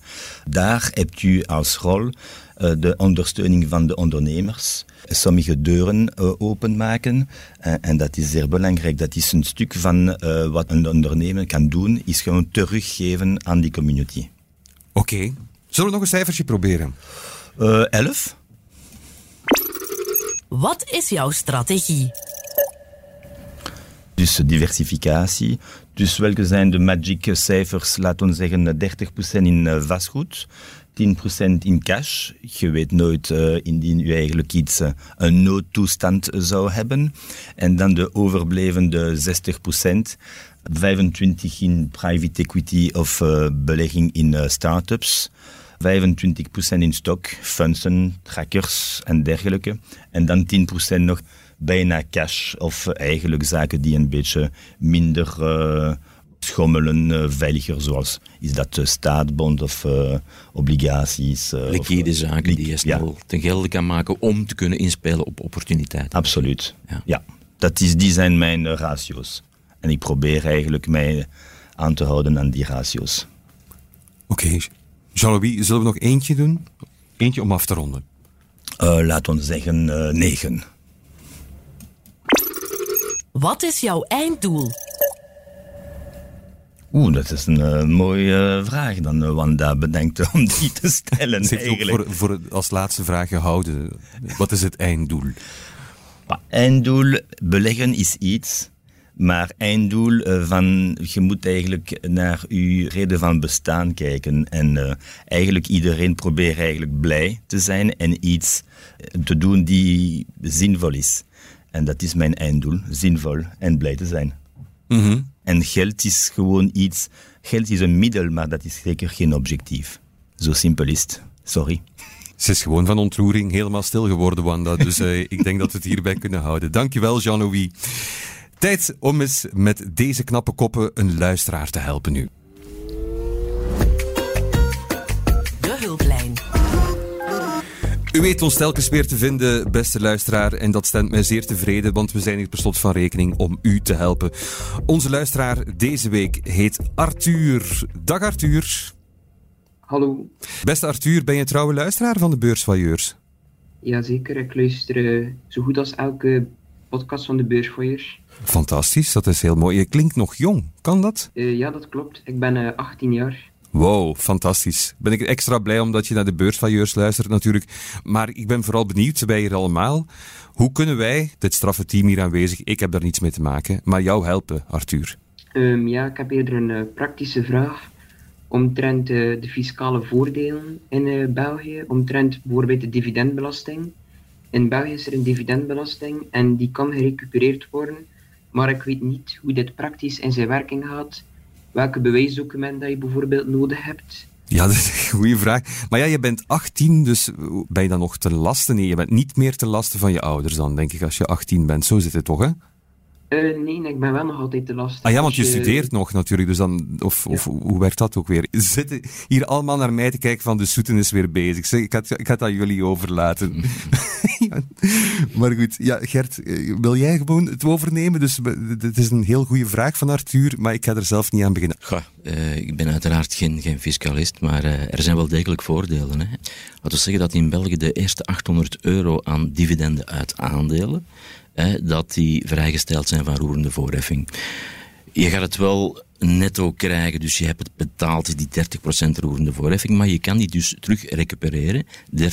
Daar hebt u als rol de ondersteuning van de ondernemers, sommige deuren openmaken. en dat is zeer belangrijk. Dat is een stuk van wat een ondernemer kan doen, is gewoon teruggeven aan die community. Oké. Okay. Zullen we nog een cijfertje proberen? elf. Wat is jouw strategie? Dus diversificatie. Dus welke zijn de magic cijfers? Laten we zeggen 30% in eh, vastgoed, 10% in cash. Je weet nooit uh, indien u eigenlijk iets, uh, een noodtoestand zou hebben. En dan de overblevende 60%. 25 in private equity of belegging in uh, start-ups. 25% in stok, fondsen, trackers en dergelijke. En dan 10% nog bijna cash of eigenlijk zaken die een beetje minder uh, schommelen, uh, veiliger, zoals is dat uh, staatbond of obligaties. Liquide of, zaken die je snel ja. ten gelde kan maken om te kunnen inspelen op opportuniteiten. Absoluut, ja. ja. Dat is, die zijn mijn ratio's. En ik probeer eigenlijk mij aan te houden aan die ratio's. Oké, okay. Jean-Louis, zullen we nog eentje doen? Eentje om af te ronden. Uh, laten we zeggen uh, negen. Wat is jouw einddoel? Oeh, dat is een uh, mooie vraag dan Wanda bedenkt om die te stellen. Ze eigenlijk. Voor, voor als laatste vraag gehouden. Wat is het einddoel? einddoel, beleggen is iets maar einddoel uh, van, je moet eigenlijk naar je reden van bestaan kijken. En uh, eigenlijk iedereen probeert eigenlijk blij te zijn en iets te doen die zinvol is. En dat is mijn einddoel, zinvol en blij te zijn. Mm -hmm. En geld is gewoon iets, geld is een middel, maar dat is zeker geen objectief. Zo simpel is het. Sorry. Ze is gewoon van ontroering helemaal stil geworden, Wanda. Dus uh, ik denk dat we het hierbij kunnen houden. Dankjewel, Jean-Louis. Tijd om eens met deze knappe koppen een luisteraar te helpen nu. De hulplijn. U weet ons telkens weer te vinden, beste luisteraar, en dat stemt mij zeer tevreden, want we zijn hier per slot van rekening om u te helpen. Onze luisteraar deze week heet Arthur. Dag Arthur. Hallo. Beste Arthur, ben je trouwe luisteraar van de Beursvoyeurs? Jazeker, ik luister uh, zo goed als elke podcast van de Beursvoyeurs. Fantastisch, dat is heel mooi. Je klinkt nog jong, kan dat? Uh, ja, dat klopt. Ik ben uh, 18 jaar. Wow, fantastisch. Ben ik extra blij omdat je naar de beursvailleurs luistert natuurlijk. Maar ik ben vooral benieuwd, wij hier allemaal, hoe kunnen wij, dit straffe team hier aanwezig, ik heb daar niets mee te maken, maar jou helpen, Arthur? Um, ja, ik heb eerder een uh, praktische vraag omtrent uh, de fiscale voordelen in uh, België, omtrent bijvoorbeeld de dividendbelasting. In België is er een dividendbelasting en die kan gerecupereerd worden maar ik weet niet hoe dit praktisch in zijn werking gaat. Welke bewijsdocumenten dat je bijvoorbeeld nodig hebt. Ja, dat is een goede vraag. Maar ja, je bent 18, dus ben je dan nog te lasten? Nee, je bent niet meer te lasten van je ouders dan, denk ik, als je 18 bent. Zo zit het toch, hè? Uh, nee, ik ben wel nog altijd te lastig. Ah ja, want je, studeert nog natuurlijk, dus dan, of, ja. of hoe werkt dat ook weer? Zitten hier allemaal naar mij te kijken van de soeten is weer bezig. Zeg, ik, had, ik had dat jullie overlaten. ja. Maar goed, ja, Gert, eh, wil jij gewoon het overnemen? Dus het is een heel goede vraag van Arthur, maar ik ga er zelf niet aan beginnen. Goh, uh, ik ben uiteraard geen, geen fiscalist, maar uh, er zijn wel degelijk voordelen. Hè. Laten we zeggen dat in België de eerste 800 euro aan dividenden uit aandelen dat die vrijgesteld zijn van roerende voorheffing. Je gaat het wel netto krijgen, dus je hebt het betaald, die 30% roerende voorheffing, maar je kan die dus terug recupereren, 30%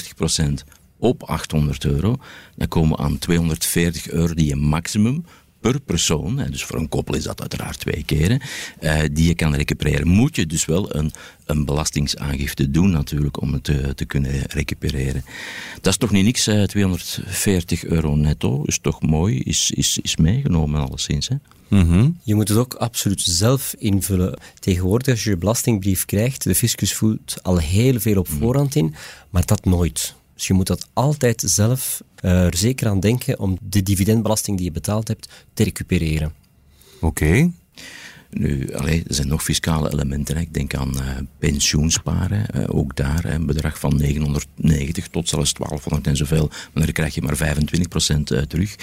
op 800 euro. Dan komen we aan 240 euro die je maximum per persoon, dus voor een koppel is dat uiteraard twee keren, uh, die je kan recupereren. Moet je dus wel een, een belastingsaangifte doen natuurlijk om het te, te kunnen recupereren. Dat is toch niet niks, uh, 240 euro netto, is toch mooi, is, is, is meegenomen alleszins. Hè? Mm -hmm. Je moet het ook absoluut zelf invullen. Tegenwoordig, als je je belastingbrief krijgt, de fiscus voelt al heel veel op voorhand in, maar dat nooit. Dus je moet dat altijd zelf uh, er zeker aan denken om de dividendbelasting die je betaald hebt te recupereren. Oké. Nu, allee, er zijn nog fiscale elementen. Hè. Ik denk aan uh, pensioensparen. Uh, ook daar een bedrag van 990 tot zelfs 1200 en zoveel. Maar dan krijg je maar 25% terug. 30%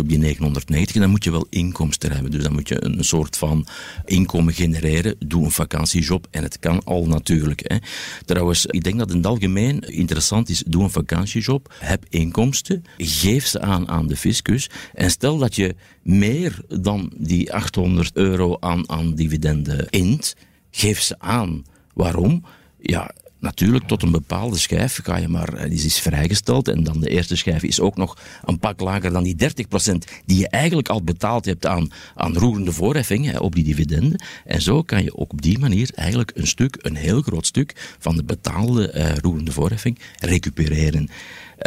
op die 990. Dan moet je wel inkomsten hebben. Dus dan moet je een soort van inkomen genereren. Doe een vakantiejob. En het kan al natuurlijk. Hè. Trouwens, ik denk dat in het algemeen interessant is. Doe een vakantiejob. Heb inkomsten. Geef ze aan aan de fiscus. En stel dat je meer dan die 800 euro aan, aan dividenden int, geef ze aan. Waarom? Ja, Natuurlijk, tot een bepaalde schijf ga je maar, eh, die is vrijgesteld. En dan de eerste schijf is ook nog een pak lager dan die 30% die je eigenlijk al betaald hebt aan, aan roerende voorheffing op die dividenden. En zo kan je ook op die manier eigenlijk een stuk, een heel groot stuk van de betaalde uh, roerende voorheffing recupereren.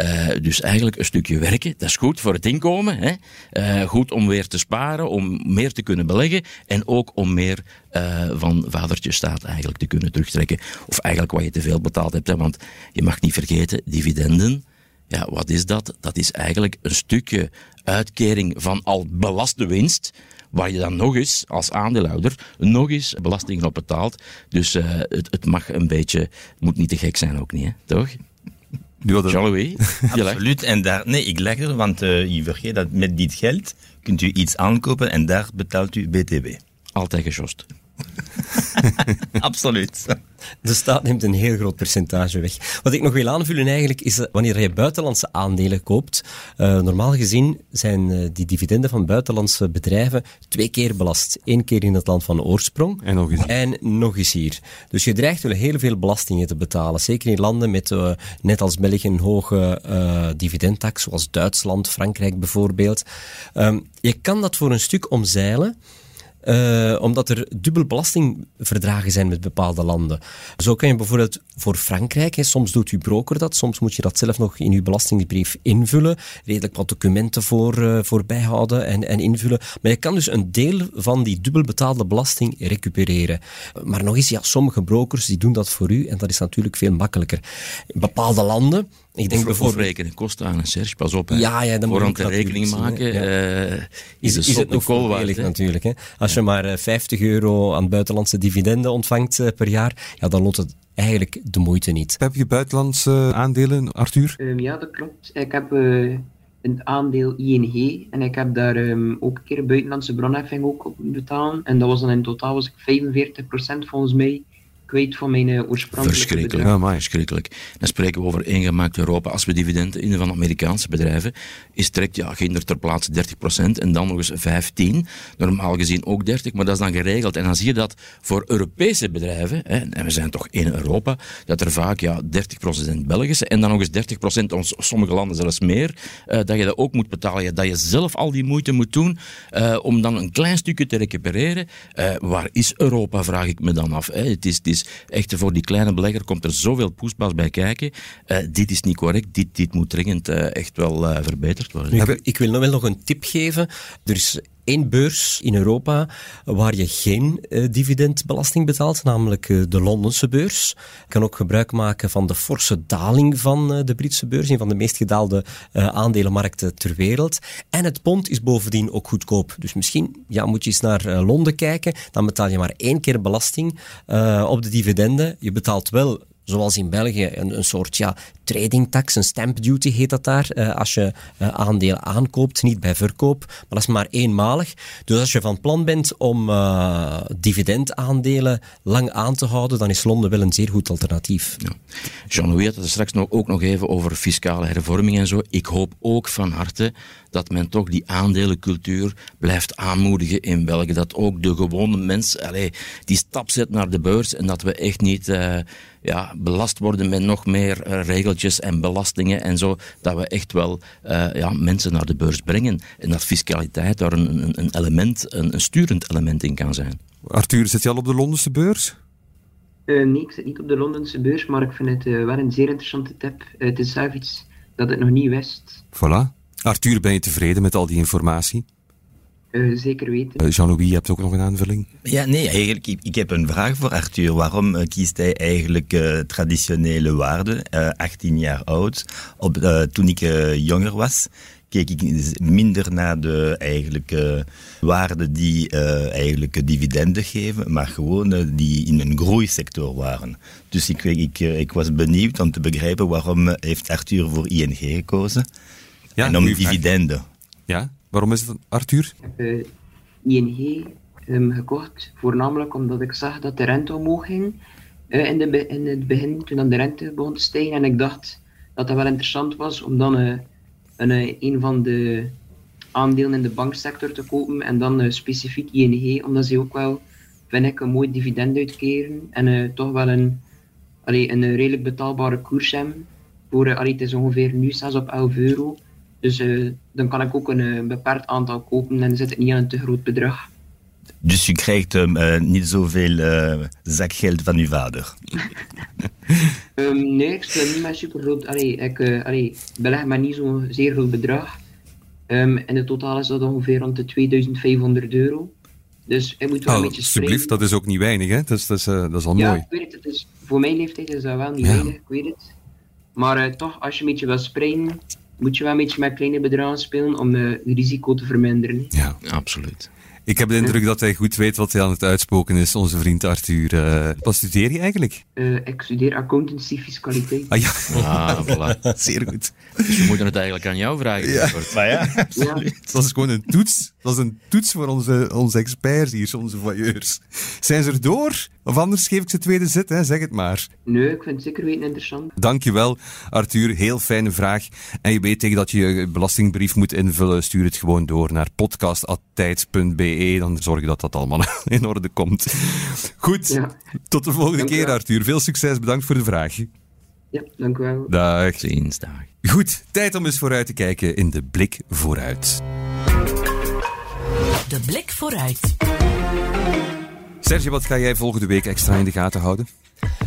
Uh, dus eigenlijk een stukje werken, dat is goed voor het inkomen. Hè? Uh, goed om weer te sparen, om meer te kunnen beleggen en ook om meer uh, van vadertje staat eigenlijk te kunnen terugtrekken. Of eigenlijk wat je te veel betaald hebt. Hè? Want je mag niet vergeten, dividenden, ja, wat is dat? Dat is eigenlijk een stukje uitkering van al belaste winst waar je dan nog eens als aandeelhouder nog eens belasting op betaalt. Dus het, het mag een beetje, het moet niet te gek zijn ook niet, hè? toch? Jean-Louis? Absoluut. En daar, nee, ik leg er, want uh, je vergeet dat met dit geld kunt u iets aankopen en daar betaalt u BTW. Altijd gejost. Absoluut. De staat neemt een heel groot percentage weg. Wat ik nog wil aanvullen eigenlijk is eh, wanneer je buitenlandse aandelen koopt. Uh, normaal gezien zijn uh, die dividenden van buitenlandse bedrijven twee keer belast. Eén keer in het land van oorsprong en nog eens, en nog eens hier. Dus je dreigt wel heel veel belastingen te betalen. Zeker in landen met, uh, net als België, een hoge dividendtax, zoals Duitsland, Frankrijk bijvoorbeeld. Um, je kan dat voor een stuk omzeilen uh, omdat er dubbel belastingverdragen zijn met bepaalde landen. Zo kan je bijvoorbeeld voor Frankrijk, hè, soms doet uw broker dat, soms moet je dat zelf nog in uw belastingbrief invullen, redelijk wat documenten voor, uh, voor bijhouden en, en invullen. Maar je kan dus een deel van die dubbel betaalde belasting recupereren. Maar nog eens, ja, sommige brokers die doen dat voor u en dat is natuurlijk veel makkelijker. In bepaalde landen, ik denk bijvoorbeeld rekenen kosten aan een Serge, pas op. Hè. Ja, ja, dan moet je rekening maken. Ja. Uh, is, is, is het nog voordelig natuurlijk. Hè? Als je maar 50 eh, euro aan buitenlandse dividenden ontvangt uh, per jaar, ja, dan loont het eigenlijk de moeite niet. Heb je buitenlandse aandelen, Arthur? Um, ja, dat klopt. Ik heb uh, een aandeel ING en ik heb daar um, ook een keer buitenlandse bronheffing ook op betalen. En dat was dan in totaal was ik 45% volgens mij kwijt van mijn uh, oorspronkelijke Verschrikkelijk, ja, maar verschrikkelijk. Dan spreken we over ingemaakt Europa. Als we dividenden in van Amerikaanse bedrijven, is direct, ja, ginder ter plaatse 30% en dan nog eens 15. Normaal gezien ook 30, maar dat is dan geregeld. En dan zie je dat voor Europese bedrijven, hè, en we zijn toch in Europa, dat er vaak ja, 30% Belgische en dan nog eens 30%, ons, sommige landen zelfs meer, uh, dat je dat ook moet betalen. Ja, dat je zelf al die moeite moet doen uh, om dan een klein stukje te recupereren. waar is Europa, vraag ik me dan af. Hè. Het is, het is echt voor die kleine belegger komt er zoveel poespas bij kijken. Uh, dit is niet correct, dit, dit moet dringend uh, echt wel uh, verbeterd worden. Ik, ik, wil nog wel nog een tip geven. Er is één beurs in Europa waar je geen uh, dividendbelasting betaalt, namelijk uh, de Londense beurs. Je kan ook gebruik maken van de forse daling van uh, de Britse beurs, een van de meest gedaalde aandelenmarkten ter wereld. En het pond is bovendien ook goedkoop. Dus misschien ja, moet je eens naar Londen kijken, dan betaal je maar één keer belasting op de dividenden. Je betaalt wel zoals in België, een, een soort ja, trading tax, een stamp duty heet dat daar, uh, als je uh, aandelen aankoopt, niet bij verkoop, maar dat is maar eenmalig. Dus als je van plan bent om uh, dividendaandelen lang aan te houden, dan is Londen wel een zeer goed alternatief. Ja. Jean-Louis had het straks nog, ook nog even over fiscale hervorming en zo. Ik hoop ook van harte dat men toch die aandelencultuur blijft aanmoedigen in België. Dat ook de gewone mens die stap zet naar de beurs en dat we echt niet ja, belast worden met nog meer uh, regeltjes en belastingen en zo, dat we echt wel uh, ja, mensen naar de beurs brengen. En dat fiscaliteit daar een, een, een element, een, een, sturend element in kan zijn. Arthur, zit je al op de Londense beurs? Uh, nee, ik zit niet op de Londense beurs, maar ik vind het wel een zeer interessante tip. het is zelf iets dat ik nog niet wist. Voilà. Arthur, ben je tevreden met al die informatie? Uh, zeker weten. Uh, Jean-Louis, je hebt ook nog een aanvulling? Ja, nee, eigenlijk, ik, ik heb een vraag voor Arthur. Waarom uh, kiest hij eigenlijk traditionele waarden, 18 jaar oud? Op, toen ik jonger was, keek ik minder naar de eigenlijke waarden die uh, eigenlijk dividenden geven, maar gewoon uh, die in een groeisector waren. Dus ik, ik, ik was benieuwd om te begrijpen waarom heeft Arthur voor ING gekozen. Ja, en om dividenden. Ja, waarom is het Arthur? Ik heb ING um, gekocht, voornamelijk omdat ik zag dat de rente omhoog ging uh, in, de, in het begin, toen dan de rente begon te stijgen. En ik dacht dat dat wel interessant was om dan uh, een, een van de aandelen in de banksector te kopen en dan specifiek ING, omdat ze ook wel, vind ik, een mooi dividend uitkeren en toch wel een, allee, een redelijk betaalbare koers hebben. Voor, allee, het is ongeveer nu 6 op 11 euro. Dus dan kan ik ook een beperkt aantal kopen en zit het niet aan een te groot bedrag. Dus je krijgt uh, niet zoveel uh, zakgeld van je vader? um, nee, ik speel niet met super groot. Allee, ik uh, allee, beleg maar niet zo'n zeer groot bedrag. Um, in het totaal is dat ongeveer rond de 2500 euro. Dus ik moet wel oh, een beetje spreken. Alsjeblieft, dat is ook niet weinig, hè? Dat is, dat is, dat is al ja, mooi. ik weet het. het voor mijn leeftijd is dat wel niet ja. weinig, ik weet het. Maar toch, als je een beetje wil springen, moet je wel een beetje met kleine bedragen spelen om het risico te verminderen. Ja, absoluut. Ik heb de indruk dat hij goed weet wat hij aan het uitspoken is, onze vriend Arthur. Uh, wat studeer je eigenlijk? Uh, ik studeer accountancy fiscaliteit. Ah ja, ah, voilà. zeer goed. Dus we moeten het eigenlijk aan jou vragen. Ja. Maar ja, ja. Dat is gewoon een toets. Dat is een toets voor onze, onze experts hier, onze voyeurs. Zijn ze er door? Of anders geef ik ze tweede zit, hè? zeg het maar. Nee, ik vind het zeker weten interessant. Dankjewel, Arthur. Heel fijne vraag. En je weet tegen dat je je belastingbrief moet invullen, stuur het gewoon door naar podcast.tijd.be. Dan zorg je dat dat allemaal in orde komt. Goed, ja. tot de volgende keer, Arthur. Veel succes, bedankt voor de vraag. Ja, dank u wel. Dag. Ziens, dag. Goed, tijd om eens vooruit te kijken in de blik vooruit. De blik vooruit. Serge, wat ga jij volgende week extra in de gaten houden?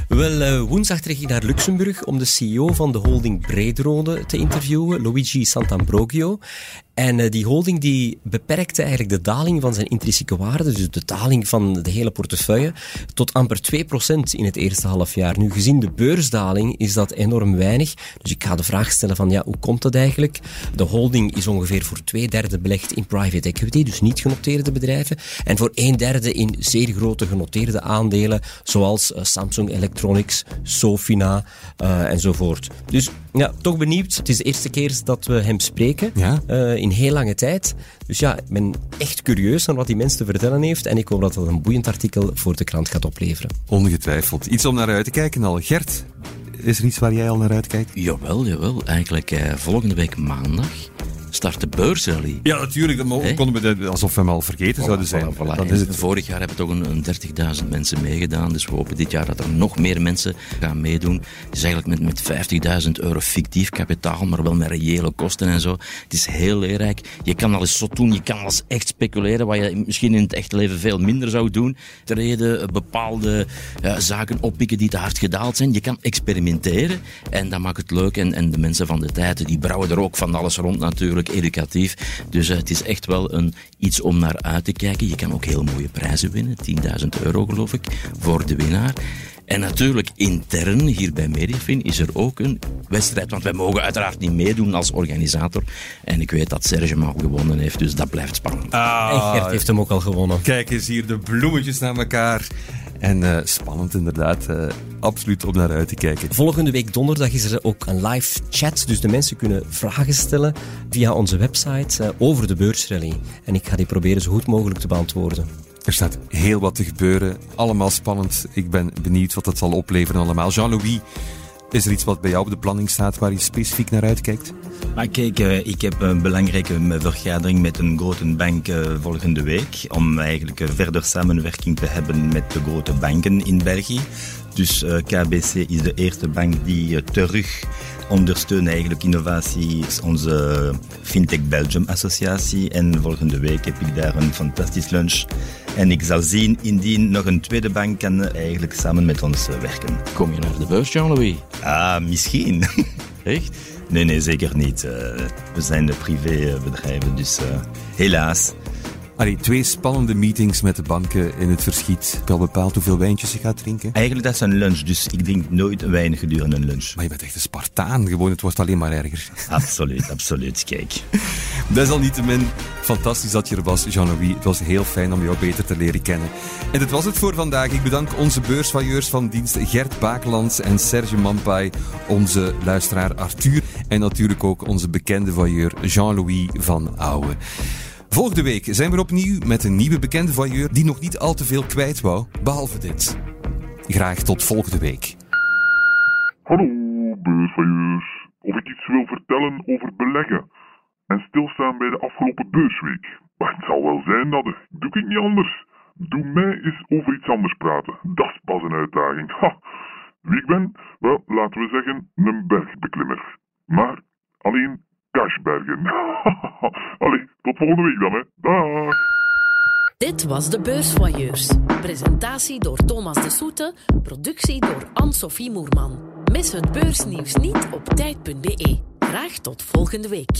Wel, uh, woensdag trek ik naar Luxemburg om de CEO van de holding Breedrode te interviewen, Luigi Santambrogio. En uh, die holding die beperkte eigenlijk de daling van zijn intrinsieke waarde, dus de daling van de hele portefeuille, tot amper 2% in het eerste halfjaar. Nu, gezien de beursdaling is dat enorm weinig. Dus ik ga de vraag stellen van, ja, hoe komt dat eigenlijk? De holding is ongeveer voor twee derde belegd in private equity, dus niet genoteerde bedrijven. En voor een derde in zeer grote genoteerde aandelen, zoals uh, Samsung Electronics, Sofina uh, enzovoort. Dus ja, toch benieuwd. Het is de eerste keer dat we hem spreken. Ja? In heel lange tijd. Dus ja, ik ben echt curieus naar wat die mens te vertellen heeft. En ik hoop dat dat een boeiend artikel voor de krant gaat opleveren. Ongetwijfeld. Iets om naar uit te kijken al. Gert, is er iets waar jij al naar uitkijkt? Jawel, jawel. Eigenlijk eh, volgende week maandag start de beursrally. Ja, natuurlijk. Dan konden we dat alsof we hem al vergeten voilà, zouden zijn. Voilà, voilà. Dat is het. Vorig jaar hebben toch een, een 30.000 mensen meegedaan. Dus we hopen dit jaar dat er nog meer mensen gaan meedoen. Het is eigenlijk met, met 50.000 euro fictief kapitaal, maar wel met reële kosten en zo. Het is heel leerrijk. Je kan al eens zo doen, je kan al eens echt speculeren, wat je misschien in het echte leven veel minder zou doen. Ter reden bepaalde uh, zaken oppikken die te hard gedaald zijn. Je kan experimenteren en dat maakt het leuk. En, en de mensen van de tijd, die brouwen er ook van alles rond natuurlijk educatief. Dus uh, het is echt wel een, iets om naar uit te kijken. Je kan ook heel mooie prijzen winnen, 10.000 euro geloof ik, voor de winnaar. En natuurlijk intern hier bij Mediafin is er ook een wedstrijd, want wij mogen uiteraard niet meedoen als organisator. En ik weet dat Serge hem al gewonnen heeft, dus dat blijft spannend. Ah, en Gert heeft hem ook al gewonnen. Kijk eens hier, de bloemetjes naar elkaar. En uh, spannend inderdaad. Uh, absoluut om naar uit te kijken. Volgende week donderdag is er ook een live chat. Dus de mensen kunnen vragen stellen via onze website uh, over de beursrally. En ik ga die proberen zo goed mogelijk te beantwoorden. Er staat heel wat te gebeuren. Allemaal spannend. Ik ben benieuwd wat het zal opleveren allemaal. Jean-Louis, is er iets wat bij jou op de planning staat waar je specifiek naar uitkijkt? Kijk, ik heb een belangrijke vergadering met een grote bank volgende week. Om eigenlijk verder samenwerking te hebben met de grote banken in België. Dus KBC is de eerste bank die terug ondersteunt eigenlijk innovatie, onze Fintech Belgium associatie. En volgende week heb ik daar een fantastisch lunch. En ik zal zien indien nog een tweede bank kan eigenlijk samen met ons werken. Kom je naar de beurs, Jean-Louis? Ah, misschien. Echt? Nee, nee, zeker niet. We zijn de privébedrijven, dus helaas. Allee, twee spannende meetings met de banken in het verschiet. Heb je al bepaald hoeveel wijntjes je gaat drinken? Eigenlijk dat is een lunch, dus ik drink nooit weinig gedurende een lunch. Maar je bent echt een Spartaan. Gewoon, het wordt alleen maar erger. Absoluut, absoluut. Kijk. Desalniettemin, fantastisch dat je er was, Jean-Louis. Het was heel fijn om jou beter te leren kennen. En dit was het voor vandaag. Ik bedank onze beursvailleurs van dienst Gert Bakelands en Serge Mampai, onze luisteraar Arthur en natuurlijk ook onze bekende vailleur Jean-Louis van Ouwe. Volgende week zijn we opnieuw met een nieuwe bekende vailleur die nog niet al te veel kwijt wou, behalve dit. Graag tot volgende week. Hallo, beursvailleurs. Of ik iets wil vertellen over beleggen en stilstaan bij de afgelopen beursweek. Maar het zal wel zijn dat ik. Doe ik niet anders. Doe mij eens over iets anders praten. Dat is pas een uitdaging. Wie ik ben? Wel, laten we zeggen, een bergbeklimmer. Maar alleen cashbergen. Allee, tot volgende week dan, hè. Dag. Dit was de Beursvoyeurs. Presentatie door Thomas de Soete, productie door Anne-Sophie Moerman. Mis het beursnieuws niet op tijd.be. Graag tot volgende week.